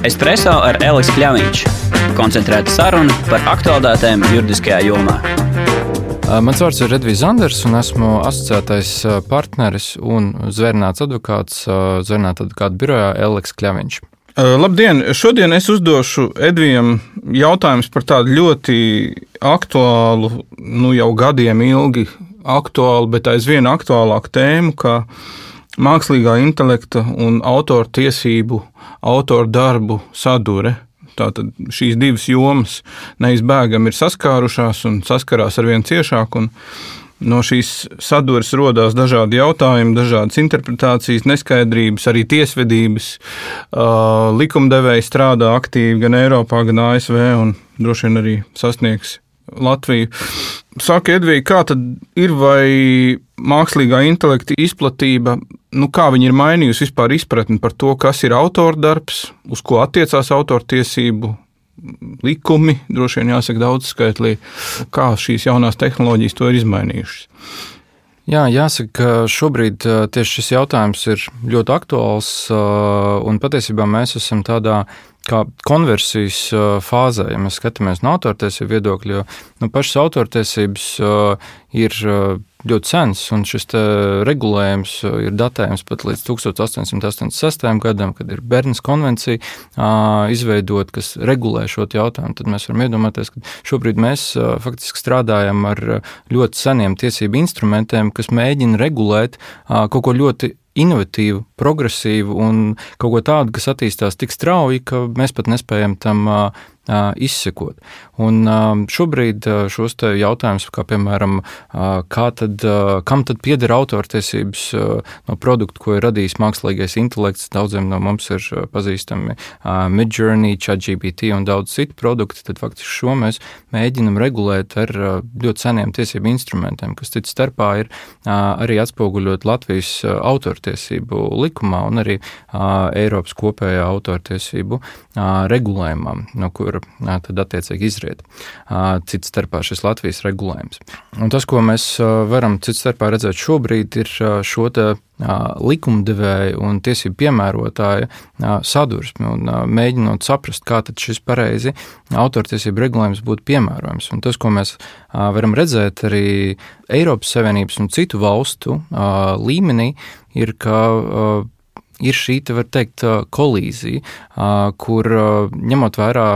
Espreso ar Elisu Kļāviņš. Koncentrēta saruna par aktuālitātēm juridiskajā jomā. Mans vārds ir Edvijs Zanders, un esmu asociētais partneris un zvērnāts advokāts Zvērnāta advokāta birojā Eliks Kļāviņš. Labdien! Šodien es uzdošu Edvijam jautājumus par tādu ļoti aktuālu, nu jau gadiem ilgi aktuālu, bet aizvien aktuālāku tēmu, kā mākslīgā intelekta un autora tiesību, autora darbu sadure. Tātad šīs divas jomas neizbēgami ir saskārušās un saskarās ar vien ciešāk. No šīs sadursmes radās dažādi jautājumi, dažādas interpretācijas, neskaidrības, arī tiesvedības. Likumdevēji strādā aktīvi gan Eiropā, gan ASV un droši vien arī sasniegs Latviju. Saka, Edvija, kā tad ir vai mākslīgā intelekta izplatība, nu, kā viņi ir mainījusi vispār izpratni par to, kas ir autora darbs, uz ko attiecās autortiesību likumi, droši vien jāsaka daudz skaitlī, kā šīs jaunās tehnoloģijas to ir izmainījušas. Jā, jāsaka, ka šobrīd tieši šis jautājums ir ļoti aktuāls, un patiesībā mēs esam tādā kā konversijas fāzē, ja mēs skatāmies no autortiesību viedokļa, jo nu, pašas autortiesības ir ļoti sens, un šis regulējums ir datējams pat līdz 1886. gadam, kad ir Bernas konvencija izveidot, kas regulē šo jautājumu. Tad mēs varam iedomāties, ka šobrīd mēs faktiski strādājam ar ļoti seniem tiesību instrumentiem, kas mēģina regulēt kaut ko ļoti inovatīvu, progresīvu un kaut ko tādu, kas attīstās tik strauji, ka mēs pat nespējam tam izsekot. Un šobrīd šos jautājumus, kā piemēram, kā tad, kam tad pieder autortiesības no produktu, ko ir radījis mākslīgais intelekts, daudziem no mums ir pazīstami Midjourney, ChatGPT un daudz citu produktu, tad faktiski šo mēs mēģinam regulēt ar ļoti seniem tiesību instrumentiem, kas cits starpā ir arī atspoguļot Latvijas autortiesību likumā un arī Eiropas kopējā autortiesību regulējumā, no kur tad attiecīgi izriet cits starpā šis Latvijas regulējums. Un tas, ko mēs varam cits starpā redzēt šobrīd, ir šo te likumdevēja un tiesību piemērotāja sadursme un mēģinot saprast, kā šis pareizi autortiesību regulējums būtu piemērojams. Un tas, ko mēs varam redzēt arī Eiropas Savienības un citu valstu līmenī, ir, ka ir šī, var teikt, kolīzija, kur ņemot vērā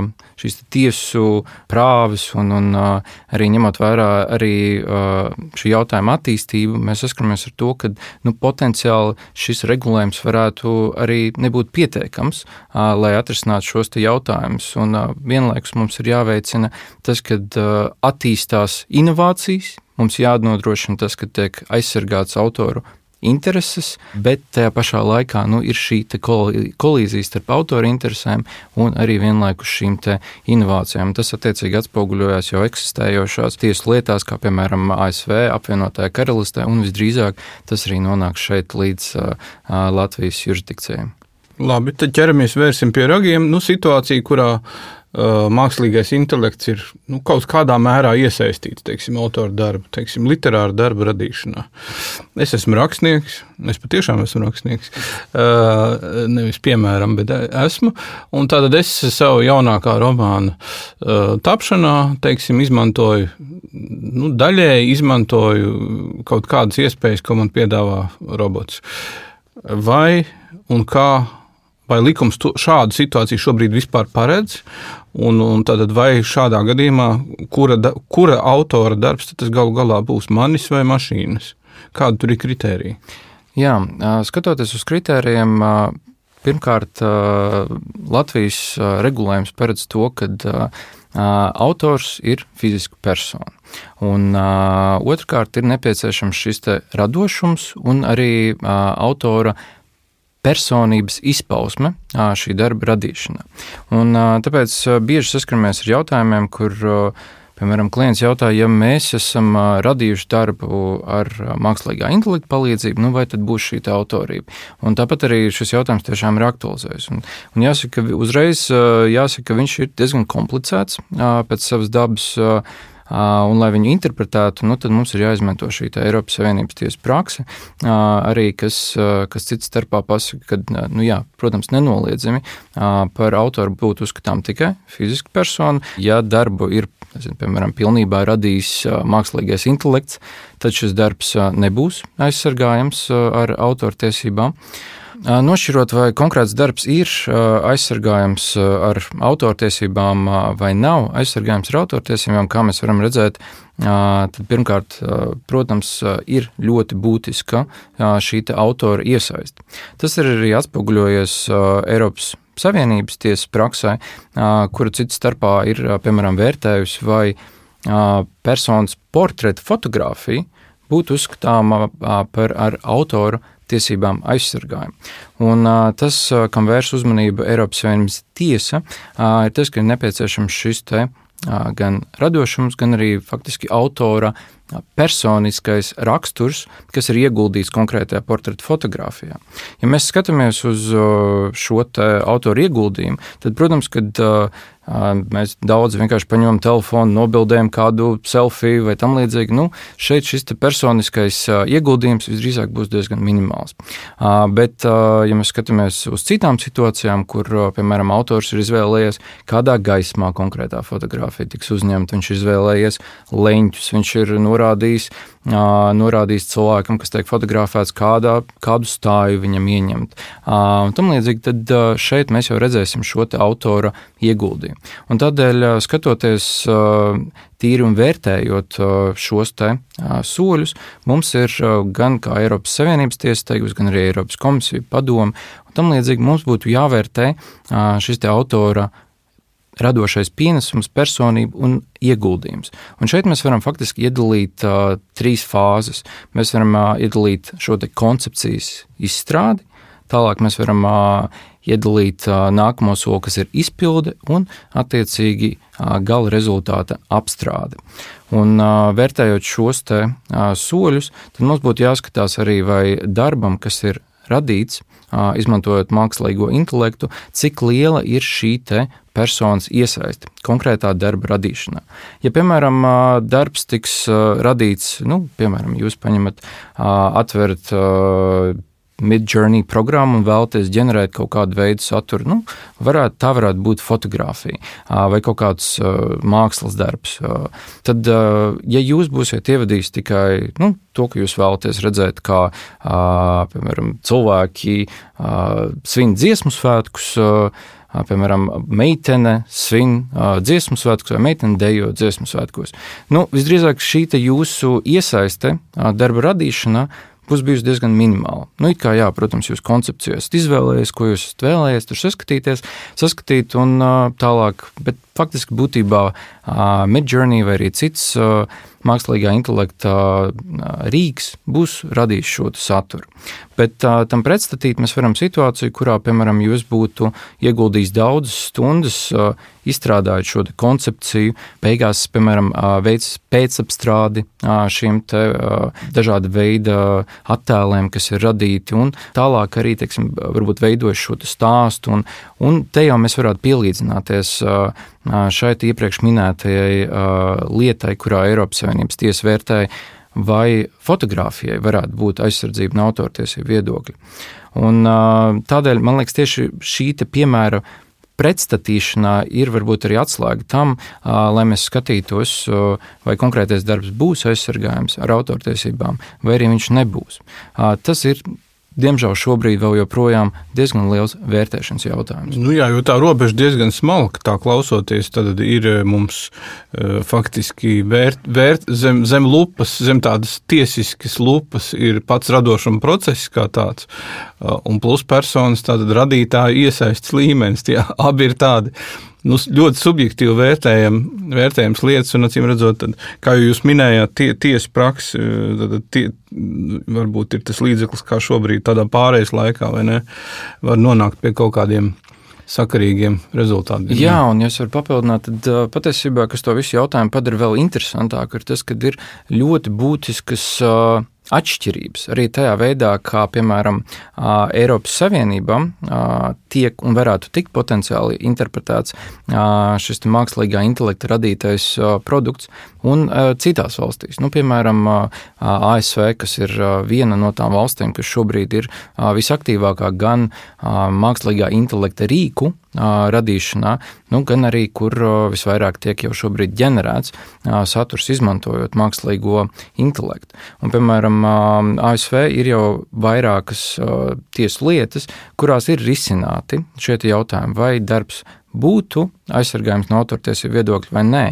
šīs tiesu prāvis un, un arī ņemot vērā arī šī jautājuma attīstību, mēs saskaramies ar to, ka nu, potenciāli šis regulējums varētu arī nebūt pietiekams, lai atrisinātu šos jautājumus. Un vienlaikus mums ir jāveicina tas, ka attīstās inovācijas, mums jānodrošina tas, ka tiek aizsargāts autoru intereses, bet tajā pašā laikā nu, ir šī kolīzija starp autora interesēm un arī vienlaikus šīm inovācijām. Tas attiecīgi atspoguļojās jau eksistējošās tiesu lietās, kā piemēram ASV, apvienotajā karalistē, un visdrīzāk tas arī nonāks šeit līdz uh, Latvijas jurisdikcijai. Labi, tad ķeramies vērsim pie ragiem. Nu, situācija, kurā mākslīgais intelekts ir nu, kaut kādā mērā iesaistīts teiksim, autora darba, teiksim, literāra darba radīšanā. Es esmu rakstnieks, es patiešām esmu rakstnieks, uh, nevis piemēram, bet esmu. Tātad es savu jaunākā romāna uh, tapšanā teiksim, izmantoju, nu, daļēji izmantoju kaut kādas iespējas, ko man piedāvā robots. Vai un kā Vai likums to, šādu situāciju šobrīd vispār paredz? Un, un tad vai šādā gadījumā, kura, kura autora darbs tas galu galā būs manis vai mašīnas? Kāda tur ir kritērija? Jā, skatoties uz kritērijiem, pirmkārt, Latvijas regulējums paredz to, ka autors ir fiziska persona. Un otrkārt, ir nepieciešams šis radošums un arī autora personības izpausme šī darba radīšanā. Un, tāpēc bieži saskaramies ar jautājumiem, kur Piemēram, klients jautā, ja mēs esam radījuši darbu ar mākslīgā intelekta palīdzību, nu vai tad būs šī autorība? Un tāpat arī šis jautājums tiešām ir aktualizējis. Un, un jāsaka, uzreiz jāsaka, ka viņš ir diezgan komplicēts pēc savas dabas un lai viņu interpretētu, nu, tad mums ir jāizmanto šī Eiropas Savienības tiesa prakse, arī kas, kas cits starpā pasaka, ka, nu, jā, protams, nenoliedzami par autoru būtu uzskatām tikai fiziska persona, ja darbu ir nezinu, piemēram, pilnībā radījis mākslīgais intelekts, tad šis darbs nebūs aizsargājams ar autortiesībām. Nošķirot, vai konkrēts darbs ir aizsargājams ar autortiesībām vai nav aizsargājams ar autortiesībām, kā mēs varam redzēt, tad pirmkārt, protams, ir ļoti būtiska šī autora iesaiste. Tas ir arī atspoguļojies Eiropas Savienības tiesas praksē, kura cits starpā ir piemēram vērtējusi, vai personas portreta fotografija būtu uzskatāma par ar autoru tiesībām aizsargājumu. Un, tas, kam vērs uzmanību Eiropas Savienības tiesa, ir tas, ka ir nepieciešams šis te gan radošums, gan arī faktiski autora personiskais raksturs, kas ir ieguldīts konkrētajā portreta fotografijā. Ja mēs skatāmies uz šo autoru ieguldījumu, tad, protams, kad Mēs daudz vienkārši paņemam telefonu, nobildējam kādu selfiju vai tam līdzīgi. Nu, šeit šis personiskais ieguldījums visdrīzāk būs diezgan minimāls. Bet, ja mēs skatāmies uz citām situācijām, kur, piemēram, autors ir izvēlējies, kādā gaismā konkrētā fotografija tiks uzņemta, viņš ir izvēlējies leņķus, viņš ir norādījis, norādījis cilvēkam, kas tiek fotografēts, kādā, kādu stāju viņam ieņemt. Tam līdzīgi, tad šeit mēs jau redzēsim šo autora ieguldījumu. Un tādēļ, skatoties tīri un vērtējot šos te soļus, mums ir gan kā Eiropas Savienības tiesa teikusi, gan arī Eiropas komisija padoma, tam līdzīgi mums būtu jāvērtē šis autora radošais pienesums, personība un ieguldījums. Un šeit mēs varam faktiski iedalīt uh, trīs fāzes. Mēs varam uh, iedalīt šo koncepcijas izstrādi, tālāk mēs varam uh, iedalīt nākamo soli, kas ir izpilde un attiecīgi gala rezultāta apstrāde. Un, vērtējot šos te, soļus, tad mums būtu jāskatās arī, vai darbam, kas ir radīts, izmantojot mākslīgo intelektu, cik liela ir šī personas iesaiste konkrētā darba radīšanā. Ja, piemēram, darbs tiks radīts, nu, piemēram, jūs paņemat, atverat Midjourney programmu un vēlaties ģenerēt kaut kādu veidu saturu, nu, varētu, tā varētu būt fotografija vai kaut kāds mākslas darbs. Tad, ja jūs būsiet ievadījis tikai nu, to, ka jūs vēlaties redzēt, kā piemēram, cilvēki svin dziesmu svētkus, piemēram, meitene svin dziesmu svētkus vai meitene dejo dziesmu svētkos. Nu, visdrīzāk šī jūsu iesaiste darba radīšanā būs bijusi diezgan minimāla. Nu, kā, jā, protams, jūs koncepcijā esat izvēlējies, ko jūs esat vēlējies, tur saskatīties, saskatīt un tālāk, bet faktiski būtībā Midjourney vai arī cits mākslīgā intelekta rīks būs radījis šo saturu. Bet tam pretstatīt mēs varam situāciju, kurā, piemēram, jūs būtu ieguldījis daudzas stundas, izstrādājot šo koncepciju, beigās, piemēram, veids pēcapstrādi šiem te dažāda veida attēliem, kas ir radīti, un tālāk arī, teiksim, varbūt veidojot šo stāstu, un, un te jau mēs varētu pielīdzināties šai iepriekš minētajai lietai, kurā Eiropas Savienības tiesa vērtēja, vai fotografijai varētu būt aizsardzība no autortiesību viedokļa. Un, tādēļ man liekas, tieši šī piemēra pretstatīšanā ir varbūt arī atslēga tam, lai mēs skatītos, vai konkrētais darbs būs aizsargājams ar autortiesībām, vai arī viņš nebūs. Tas ir diemžēl šobrīd vēl joprojām diezgan liels vērtēšanas jautājums. Nu jā, jo tā robeža diezgan smalka, tā klausoties, tad ir eh, mums uh, faktiski vērt, vērt zem, zem lupas, zem tādas tiesiskas lupas ir pats radošuma process kā tāds, uh, un plus personas tātad radītāju iesaistas līmenis, tie abi ir tādi nu, ļoti subjektīvi vērtējam, vērtējams lietas, un acīm redzot, tad, kā jūs minējāt, tie, tiesa praksa, tad tie, varbūt ir tas līdzeklis, kā šobrīd tādā pārējais laikā, ne, var nonākt pie kaut kādiem sakarīgiem rezultātiem. Jā, un, ja es varu papildināt, tad patiesībā, kas to visu jautājumu padara vēl interesantāku, ir tas, ka ir ļoti būtiskas atšķirības arī tajā veidā, kā piemēram Eiropas Savienībā tiek un varētu tikt potenciāli interpretēts šis mākslīgā intelekta radītais produkts un citās valstīs. Nu, piemēram, ASV, kas ir viena no tām valstīm, kas šobrīd ir visaktīvākā gan mākslīgā intelekta rīku radīšanā, nu, gan arī, kur visvairāk tiek jau šobrīd ģenerēts saturs, izmantojot mākslīgo intelektu. Un, piemēram, ASV ir jau vairākas tiesu lietas, kurās ir risināti šie jautājumi, vai darbs būtu aizsargājums no autortiesību viedokļa vai nē.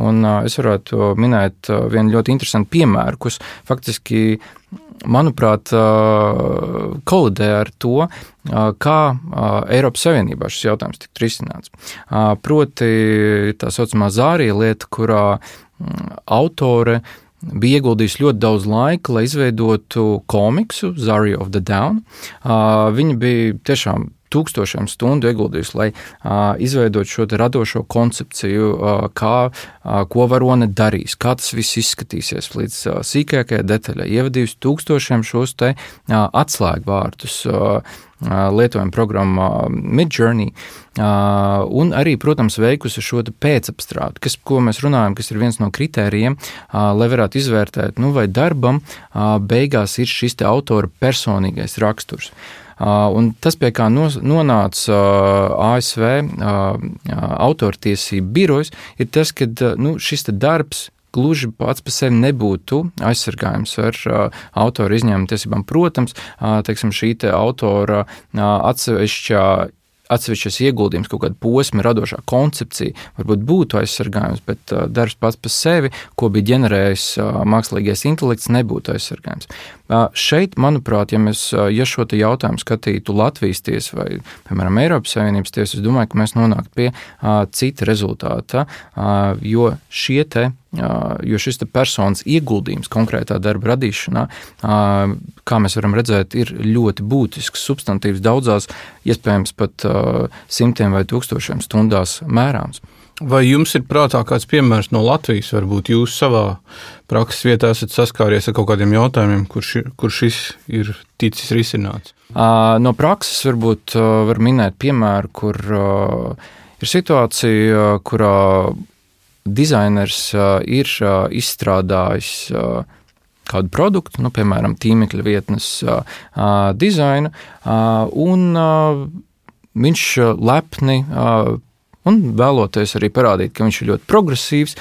Un, es varētu minēt vienu ļoti interesantu piemēru, kas faktiski manuprāt, kolidē ar to, kā Eiropas Savienībā šis jautājums tiktu risināts. Proti, tā saucamā zārija lieta, kurā autore bija ieguldījis ļoti daudz laika, lai izveidotu komiksu Zarya of the Down. Viņa bija tiešām tūkstošiem stundu ieguldījis, lai uh, izveidotu šo radošo koncepciju, uh, kā, uh, ko varone darīs, kā tas viss izskatīsies līdz uh, sīkākajai detaļai. Ievadījis tūkstošiem šos te uh, atslēgvārdus. Uh, lietojuma programmā Midjourney, un arī, protams, veikusi šo pēcapstrādi, kas, ko mēs runājam, kas ir viens no kritērijiem, lai varētu izvērtēt, nu, vai darbam beigās ir šis autora personīgais raksturs. Un tas, pie kā nonāca ASV autortiesību birojas, ir tas, ka nu, šis darbs gluži pats par sevi nebūtu aizsargājums ar uh, autora izņēmuma tiesībām. Protams, uh, teiksim, šī te autora uh, atsevišķā atsevišķas ieguldījums, kaut kāda posma, radošā koncepcija, varbūt būtu aizsargājums, bet uh, darbs pats par sevi, ko bija ģenerējis uh, mākslīgais intelekts, nebūtu aizsargājums. Uh, šeit, manuprāt, ja mēs ja šo jautājumu skatītu Latvijas tiesas vai, piemēram, Eiropas Savienības tiesas, es domāju, ka mēs nonāktu pie cita rezultāta, jo šie te jo šis personas ieguldījums konkrētā darba radīšanā, kā mēs varam redzēt, ir ļoti būtisks, substantīvs, daudzās, iespējams, pat simtiem vai tūkstošiem stundās mērāms. Vai jums ir prātā kāds piemērs no Latvijas? Varbūt jūs savā prakses vietā esat saskāries ar kaut kādiem jautājumiem, kur, ši, kur šis ir ticis risināts? No prakses varbūt var minēt piemēru, kur ir situācija, kurā dizainers ir izstrādājis kādu produktu, nu, piemēram, tīmekļa vietnes dizainu, un viņš lepni un vēloties arī parādīt, ka viņš ir ļoti progresīvs,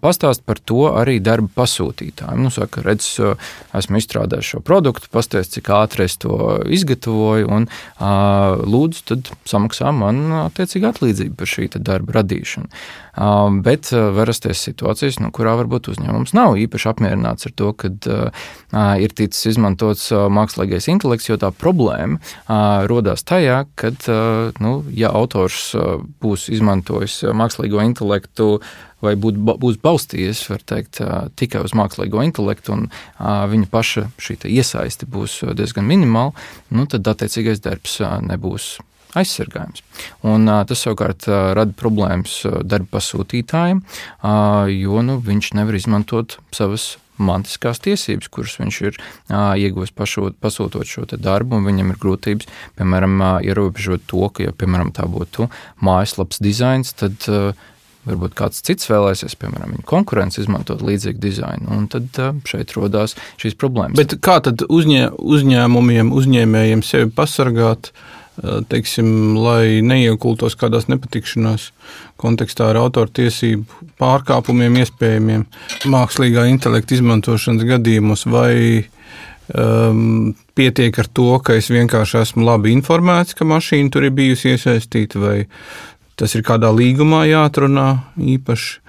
pastāst par to arī darba pasūtītājiem. Nu, saka, redz, esmu izstrādājis šo produktu, pastāst, cik ātri es to izgatavoju, un lūdzu, tad samaksā man attiecīgi atlīdzību par šī darba radīšanu. Bet var rasties situācijas, no kurā varbūt uzņēmums nav īpaši apmierināts ar to, ka ir ticis izmantots mākslīgais intelekts, jo tā problēma rodas tajā, ka, nu, ja autors būs izmantojis mākslīgo intelektu vai būt, būs balstījies teikt, tikai uz mākslīgo intelektu, un viņa paša iesaisti būs diezgan minimāla, nu, tad attiecīgais darbs nebūs aizsargājums. Un, tas savukārt rada problēmas darba pasūtītājiem, jo nu, viņš nevar izmantot savas mantiskās tiesības, kuras viņš ir ieguvis pasūtot šo darbu, un viņam ir grūtības, piemēram, ierobežot to, ka, ja, piemēram, tā būtu mājaslapas dizains, tad varbūt kāds cits vēlēsies, piemēram, viņa konkurence izmantot līdzīgu dizainu, un tad šeit rodās šīs problēmas. Bet kā tad uzņē, uzņēmumiem, uzņēmējiem sevi pasargāt? Uh, teiksim, lai neiekultos kādās nepatikšanās kontekstā ar autortiesību pārkāpumiem, iespējamiem mākslīgā intelekta izmantošanas gadījumos, vai um, pietiek ar to, ka es vienkārši esmu labi informēts, ka mašīna tur ir bijusi iesaistīta, vai tas ir kādā līgumā jāatrunā īpaši.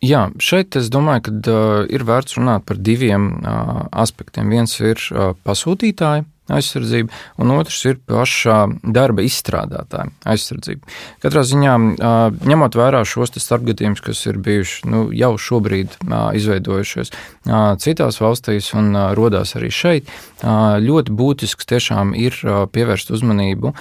Jā, šeit es domāju, ka uh, ir vērts runāt par diviem uh, aspektiem. Viens ir uh, pasūtītāji aizsardzība, un otrs ir pašā darba izstrādātāja aizsardzība. Katrā ziņā, ņemot vērā šos starpgadījumus, kas ir bijuši nu, jau šobrīd izveidojušies citās valstīs un rodās arī šeit, ļoti būtisks tiešām ir pievērst uzmanību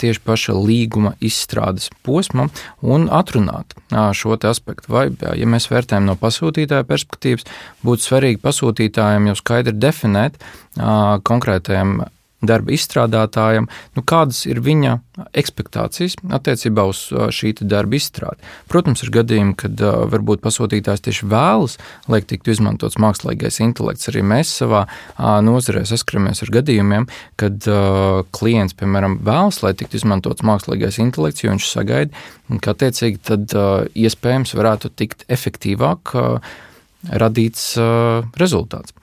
tieši paša līguma izstrādes posmam un atrunāt šo aspektu. Vai, ja mēs vērtējam no pasūtītāja perspektīvas, būtu svarīgi pasūtītājiem jau skaidri definēt konkrētajiem darba izstrādātājam, nu, kādas ir viņa expectācijas attiecībā uz šī darba izstrādi. Protams, ir gadījumi, kad varbūt pasūtītājs tieši vēlas, lai tiktu izmantots mākslīgais intelekts. Arī mēs savā nozarē saskaramies ar gadījumiem, kad klients, piemēram, vēlas, lai tiktu izmantots mākslīgais intelekts, jo viņš sagaida, ka attiecīgi tad iespējams varētu tikt efektīvāk radīts rezultāts.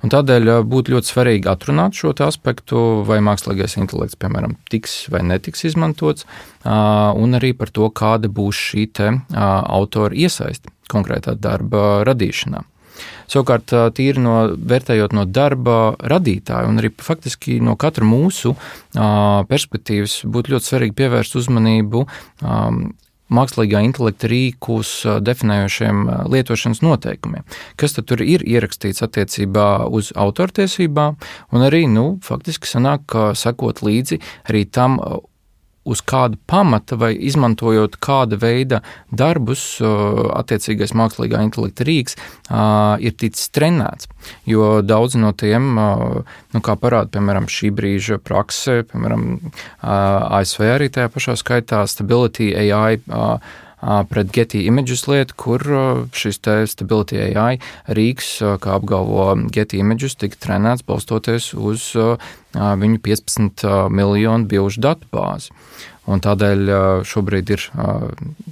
Un tādēļ būtu ļoti svarīgi atrunāt šo aspektu, vai mākslīgais intelekts, piemēram, tiks vai netiks izmantots, un arī par to, kāda būs šī autora iesaiste konkrētā darba radīšanā. Savukārt, tīri no vērtējot no darba radītāja un arī faktiski no katra mūsu perspektīvas, būtu ļoti svarīgi pievērst uzmanību mākslīgā intelekta rīkus definējošiem lietošanas noteikumiem. Kas tad ir ierakstīts attiecībā uz autortiesībām, un arī, nu, faktiski sanāk, sekot līdzi arī tam, uz kāda pamata vai izmantojot kāda veida darbus, attiecīgais mākslīgā intelekta rīks ir ticis trenēts. Jo daudz no tiem, nu, kā parāda, piemēram, šī brīža prakse, piemēram, ASV arī tajā pašā skaitā Stability AI pret Getty Images lietu, kur šis te Stability AI rīks, kā apgalvo Getty Images, tika trenēts balstoties uz viņu 15 miljonu bilžu datubāzi. Un tādēļ šobrīd ir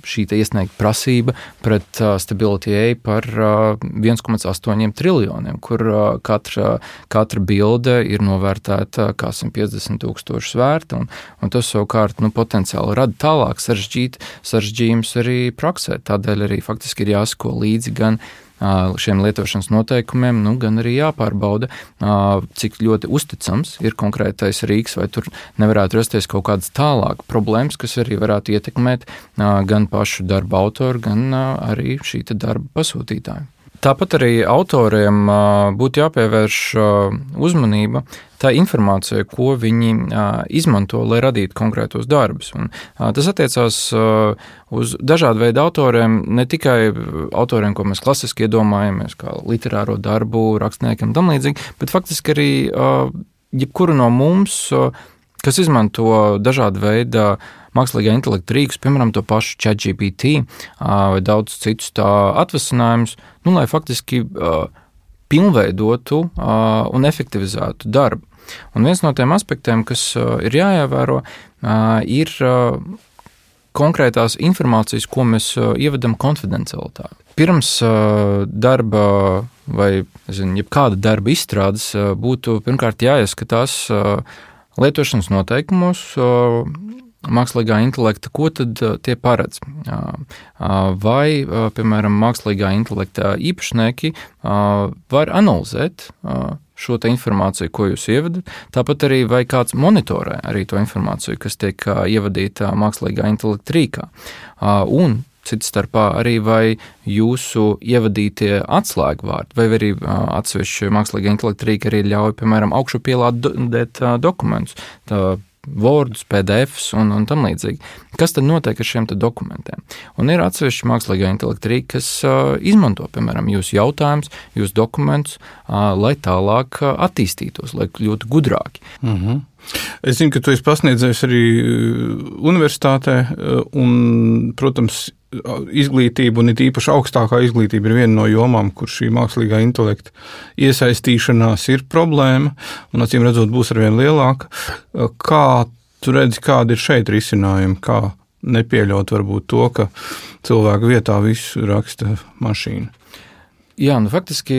šī iesniegta prasība pret Stability AI par 1,8 triljoniem, kur katra, katra bilde ir novērtēta kā 150 tūkstoši vērta. Un, un tas savukārt nu, potenciāli rada tālāk sarežģījumus arī praksē. Tādēļ arī faktiski ir jāsako līdzi gan šiem lietošanas noteikumiem, nu, gan arī jāpārbauda, cik ļoti uzticams ir konkrētais rīks, vai tur nevarētu rasties kaut kādas tālākas problēmas, kas arī varētu ietekmēt gan pašu darba autoru, gan arī šī darba pasūtītāju. Tāpat arī autoriem būtu jāpievērš uzmanība tā informācija, ko viņi izmanto, lai radītu konkrētos darbus. Un, tas attiecās uz dažādu veidu autoriem, ne tikai autoriem, ko mēs klasiski iedomājamies, kā literāro darbu, rakstniekiem un tam līdzīgi, bet faktiski arī jebkuru no mums, kas izmanto dažādu veidu mākslīgā intelekta rīkus, piemēram, to pašu ChatGPT vai daudz citus tā atvasinājumus, nu, lai faktiski pilnveidotu un efektivizētu darbu. Un viens no tiem aspektiem, kas ir jāievēro, ir konkrētās informācijas, ko mēs ievedam konfidencialitāti. Pirms darba vai zinu, jebkāda darba izstrādes būtu pirmkārt jāieskatās lietošanas noteikumos, mākslīgā intelekta, ko tad tie paredz? Vai, piemēram, mākslīgā intelekta īpašnieki var analizēt šo informāciju, ko jūs ievadat, tāpat arī vai kāds monitorē arī to informāciju, kas tiek ievadīta mākslīgā intelekta rīkā. Un Cits starpā arī vai jūsu ievadītie atslēgvārdi, vai arī atsevišķi mākslīgā intelekta rīki arī ļauj, piemēram, augšupielādēt dokumentus. Tā Wordus, PDFs un, un tam līdzīgi. Kas tad notiek ar šiem dokumentiem? Un ir atsevišķi mākslīgā intelekta rīki, kas uh, izmanto, piemēram, jūsu jautājumus, jūsu dokumentus, uh, lai tālāk attīstītos, lai kļūtu gudrāki. Mm -hmm. Es zinu, ka tu esi pasniedzējis arī universitātē, un, protams, izglītība, un it īpaši augstākā izglītība, ir viena no jomām, kur šī mākslīgā intelekta iesaistīšanās ir problēma, un acīm redzot, būs arvien lielāka. Kā tu redzi, kāda ir šeit risinājuma, kā nepieļaut varbūt to, ka cilvēku vietā visu raksta mašīna? Jā, nu, faktiski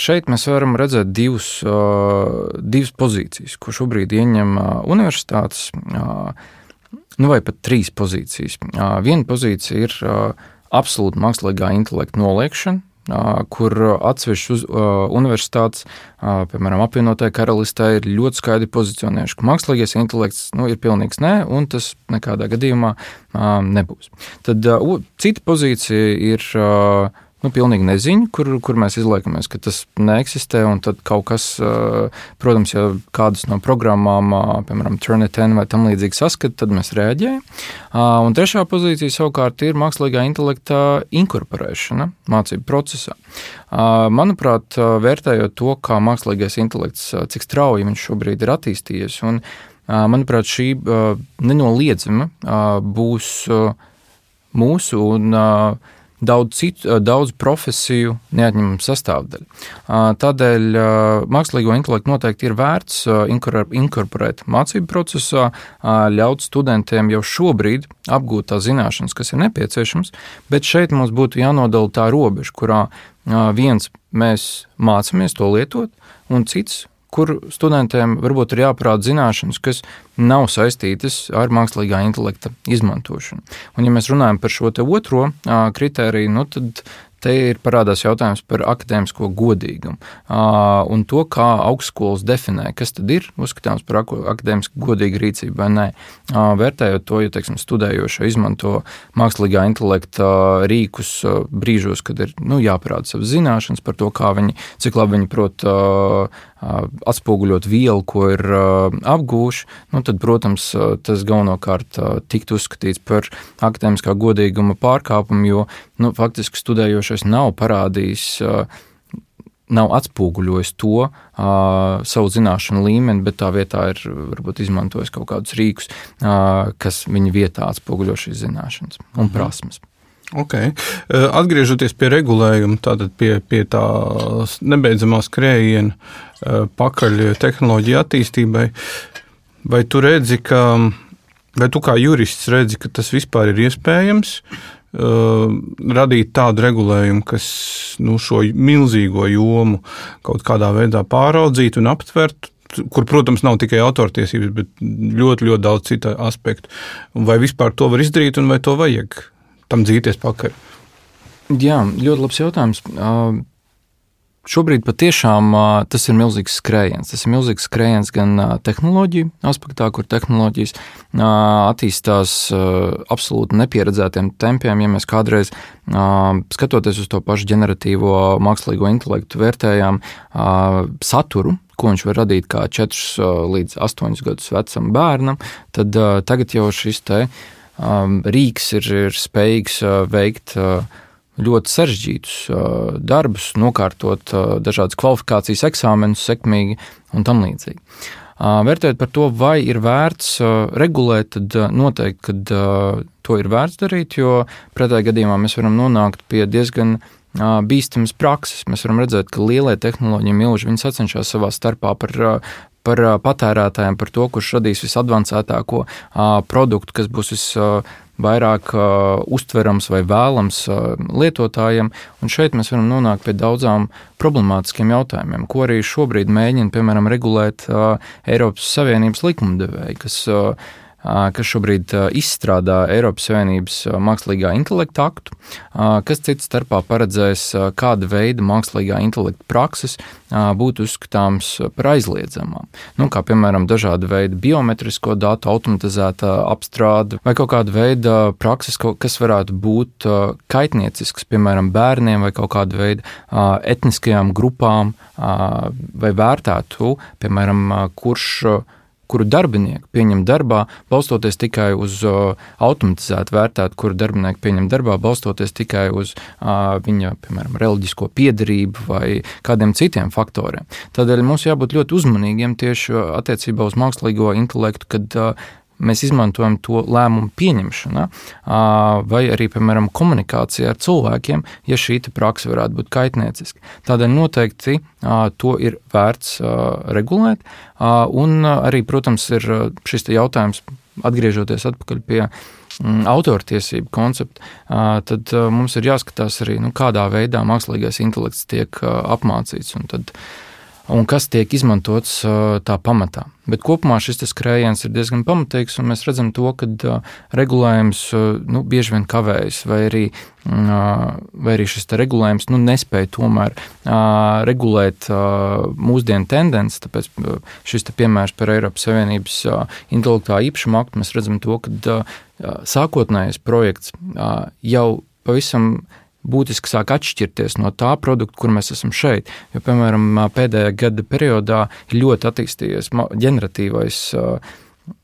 šeit mēs varam redzēt divus, divas pozīcijas, ko šobrīd ieņem universitātes nu, vai pat trīs pozīcijas. Viena pozīcija ir absolūta mākslīgā intelekta noliekšana. kur atsevišķas universitātes, piemēram, apvienotajā karalistē, ir ļoti skaidri pozicionējuši, ka mākslīgais intelekts nu, ir pilnīgs nē, un tas nekādā gadījumā nebūs. Tad cita pozīcija ir nu, pilnīgi neziņa, kur, kur mēs izliekamies, ka tas neeksistē. Tad kaut kas, protams, ja kādas no programmām, piemēram, Turnitin vai tam līdzīgi saskata, tad mēs reaģējam. Un trešā pozīcija savukārt ir mākslīgā intelekta inkorporēšana mācību procesā. Manuprāt, vērtējot to, kā mākslīgais intelekts, cik strauji viņš šobrīd ir attīstījies, un manuprāt, šī nenoliedzama būs mūsu un daudz, citu, daudz profesiju neatņemama sastāvdaļa. Tādēļ mākslīgo intelektu noteikti ir vērts inkorporēt mācību procesā, ļaut studentiem jau šobrīd apgūt tās zināšanas, kas ir nepieciešamas, bet šeit mums būtu jānodala tā robeža, kurā viens mēs mācāmies to lietot, un cits kur studentiem varbūt ir jāparāda zināšanas, kas nav saistītas ar mākslīgā intelekta izmantošanu. Un, ja mēs runājam par šo otro kritēriju, nu, tad te ir parādās jautājums par akadēmisko godīgumu un to, kā augstskolas definē, kas tad ir uzskatāms par akadēmiski godīgu rīcību vai nē. Vērtējot to, ja teiksim, studējošie izmanto mākslīgā intelekta rīkus brīžos, kad ir nu, jāparāda savas zināšanas par to, viņi, cik labi viņi prot atspoguļot vielu, ko ir apgūši, nu, tad, protams, tas galvenokārt tiktu uzskatīts par akadēmiskā godīguma pārkāpumu, jo nu, faktiski studējošais nav parādījis nav atspoguļojis to uh, savu zināšanu līmeni, bet tā vietā ir varbūt izmantojis kaut kādus rīkus, uh, kas viņa vietā atspoguļo šīs zināšanas un mhm. Okay. Atgriežoties pie regulējuma, tātad pie, pie tā nebeidzamā skrējiena pakaļ tehnoloģiju attīstībai, vai tu redzi, ka, vai tu kā jurists redzi, ka tas vispār ir iespējams? radīt tādu regulējumu, kas nu, šo milzīgo jomu kaut kādā veidā pāraudzītu un aptvertu, kur, protams, nav tikai autortiesības, bet ļoti, ļoti daudz citu aspektu. Vai vispār to var izdarīt, un vai to vajag? Tam dzīties pakaļ? Jā, ļoti labs jautājums. Šobrīd patiešām tas ir milzīgs skrējiens. Tas ir milzīgs skrējiens gan tehnoloģiju aspektā, kur tehnoloģijas attīstās absolūti nepieredzētiem tempiem. Ja mēs kādreiz skatoties uz to pašu ģeneratīvo mākslīgo intelektu, vērtējām saturu, ko viņš var radīt kā 4 līdz 8 gadus vecam bērnam, tad tagad jau šis te ir um, Rīgas ir, ir spējīgs uh, veikt uh, ļoti sarežģītus uh, darbus, nokārtot dažādas kvalifikācijas eksāmenus sekmīgi un tam līdzīgi. Vērtējot par to, vai ir vērts regulēt, tad noteikti, to ir vērts darīt, jo pretējā gadījumā mēs varam nonākt pie diezgan bīstamas prakses. Mēs varam redzēt, ka lielie tehnoloģiju milži sacenšas savā starpā par par patērētājiem, par to, kurš radīs visadvancētāko produktu, kas būs visvairāk uztverams vai vēlams lietotājiem. Un šeit mēs varam nonākt pie daudzām problemātiskiem jautājumiem, ko arī šobrīd mēģina, piemēram, regulēt Eiropas Savienības likumdevēji, kas kas šobrīd izstrādā Eiropas Savienības mākslīgā intelekta aktu, kas cits starpā paredzēs, kāda veida mākslīgā intelekta prakses būtu uzskatāms par aizliedzamām. Nu, kā piemēram dažāda veida biometrisko datu automatizēta apstrāde vai kaut kāda veida prakses, kas varētu būt kaitniecisks, piemēram, bērniem vai kaut kāda veida etniskajām grupām vai vērtētu, piemēram, kurš kuru darbinieku pieņem darbā, balstoties tikai uz automatizētu vērtētu, kuru darbinieku pieņem darbā, balstoties tikai uz viņa, piemēram, reliģisko piedarību vai kādiem citiem faktoriem. Tādēļ mums jābūt ļoti uzmanīgiem tieši attiecībā uz mākslīgo intelektu, kad mēs izmantojam to lēmumu pieņemšanā, vai arī, piemēram, komunikācijā ar cilvēkiem, ja šī praksa varētu būt kaitnieciska. Tādēļ noteikti to ir vērts regulēt, un arī, protams, ir šis jautājums, atgriežoties atpakaļ pie mm, autortiesību koncepta, tad mums ir jāskatās arī, nu, kādā veidā mākslīgais intelekts tiek apmācīts. Un tad un kas tiek izmantots tā pamatā. Bet kopumā šis skrējiens ir diezgan pamatīgs, un mēs redzam, to, ka regulējums nu, bieži vien kavējas, vai arī, vai arī šis regulējums nu, nespēja tomēr regulēt mūsdienu tendenci. Tāpēc šis piemērs par Eiropas Savienības intelektuālā īpašuma aktu mēs redzam, to, ka sākotnējais projekts jau pavisam būtiski sāk atšķirties no tā produkta, kur mēs esam šeit. Jo, piemēram, pēdējā gada periodā ir ļoti attīstījies ģeneratīvais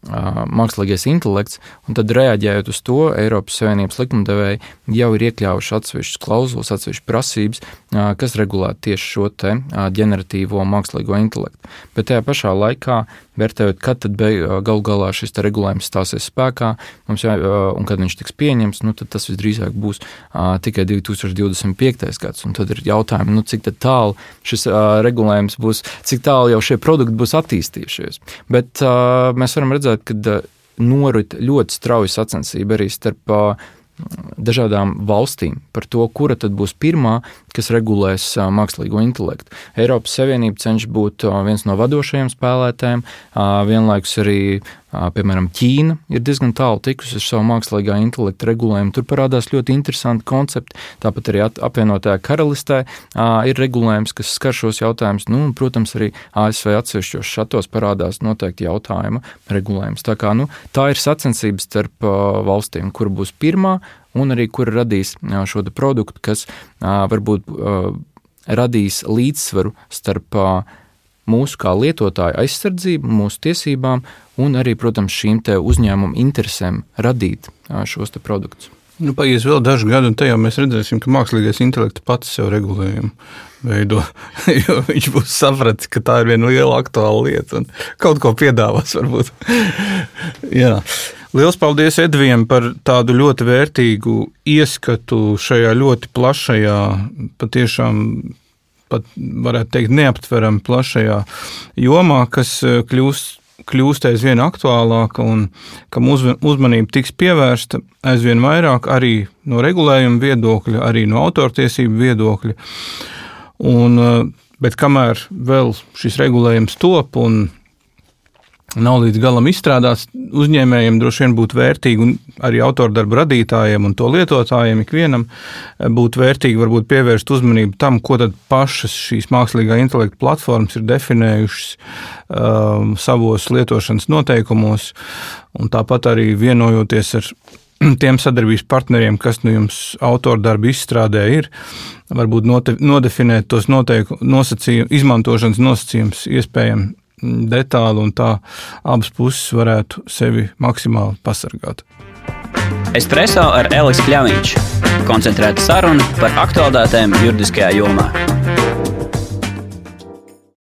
mākslīgais intelekts, un tad reaģējot uz to, Eiropas Savienības likumdevēji jau ir iekļāvuši atsevišķas klauzulas, atsevišķas prasības, kas regulē tieši šo te ģeneratīvo mākslīgo intelektu. Bet tajā pašā laikā, vērtējot, kad tad galu galā šis regulējums stāsies spēkā, mums jā, un kad viņš tiks pieņems, nu, tad tas visdrīzāk būs tikai 2025. gads, tad ir jautājumi, nu, cik tālu šis regulējums būs, cik tālu jau šie produkti būs attīstījušies. Bet mēs varam redzēt, ka norit ļoti strauja sacensība arī starp dažādām valstīm par to, kura tad būs pirmā, kas regulēs mākslīgo intelektu. Eiropas Savienība cenšas būt viens no vadošajiem spēlētājiem, vienlaikus arī Piemēram, Ķīna ir diezgan tālu tikusi ar savu mākslīgā intelektu regulējumu. Tur parādās ļoti interesanti koncepti. Tāpat arī apvienotajā karalistē ir regulējums, kas skar šos jautājumus. Nu, un, protams, arī ASV atsevišķos šatos parādās noteikti jautājuma regulējums. Tā, kā, nu, tā ir sacensības starp valstīm, kur būs pirmā un arī kur radīs šo produktu, kas varbūt radīs līdzsvaru starp mūsu kā lietotāju aizsardzību, mūsu tiesībām un arī, protams, šīm uzņēmumu interesēm radīt šos produktus. Nu, paies vēl daži gadi, un jau mēs redzēsim, ka mākslīgais intelekts pats sev regulējumu veido. Jo viņš būs sapratis, ka tā ir viena liela aktuāla lieta un kaut ko piedāvās. Varbūt. Jā. Liels paldies Edvijam par tādu ļoti vērtīgu ieskatu šajā ļoti plašajā, patiešām pat varētu teikt, neaptverami plašajā jomā, kas kļūst kļūst aizvien aktuālāka un kam uzmanība tiks pievērsta aizvien vairāk arī no regulējuma viedokļa, arī no autortiesību viedokļa. Un, eh, bet kamēr vēl šis regulējums top un nav līdz galam izstrādāts, uzņēmējiem droši vien būtu vērtīgi, un arī autordarbu radītājiem un to lietotājiem ikvienam eh, būtu vērtīgi varbūt pievērst uzmanību tam, ko tad pašas šīs mākslīgā intelekta platformas ir definējušas um, savos lietošanas noteikumos, un tāpat arī vienojoties ar tiem sadarbības partneriem, kas nu jums autordarbu izstrādē ir, varbūt note, nodefinēt tos noteikumus, nosacījumus, izmantošanas nosacījumus iespējami detāli, un tā abas puses varētu sevi maksimāli pasargāt. Espreso ar Elisu Kļāviņš. Koncentrēta saruna par aktuālitātēm juridiskajā jomā.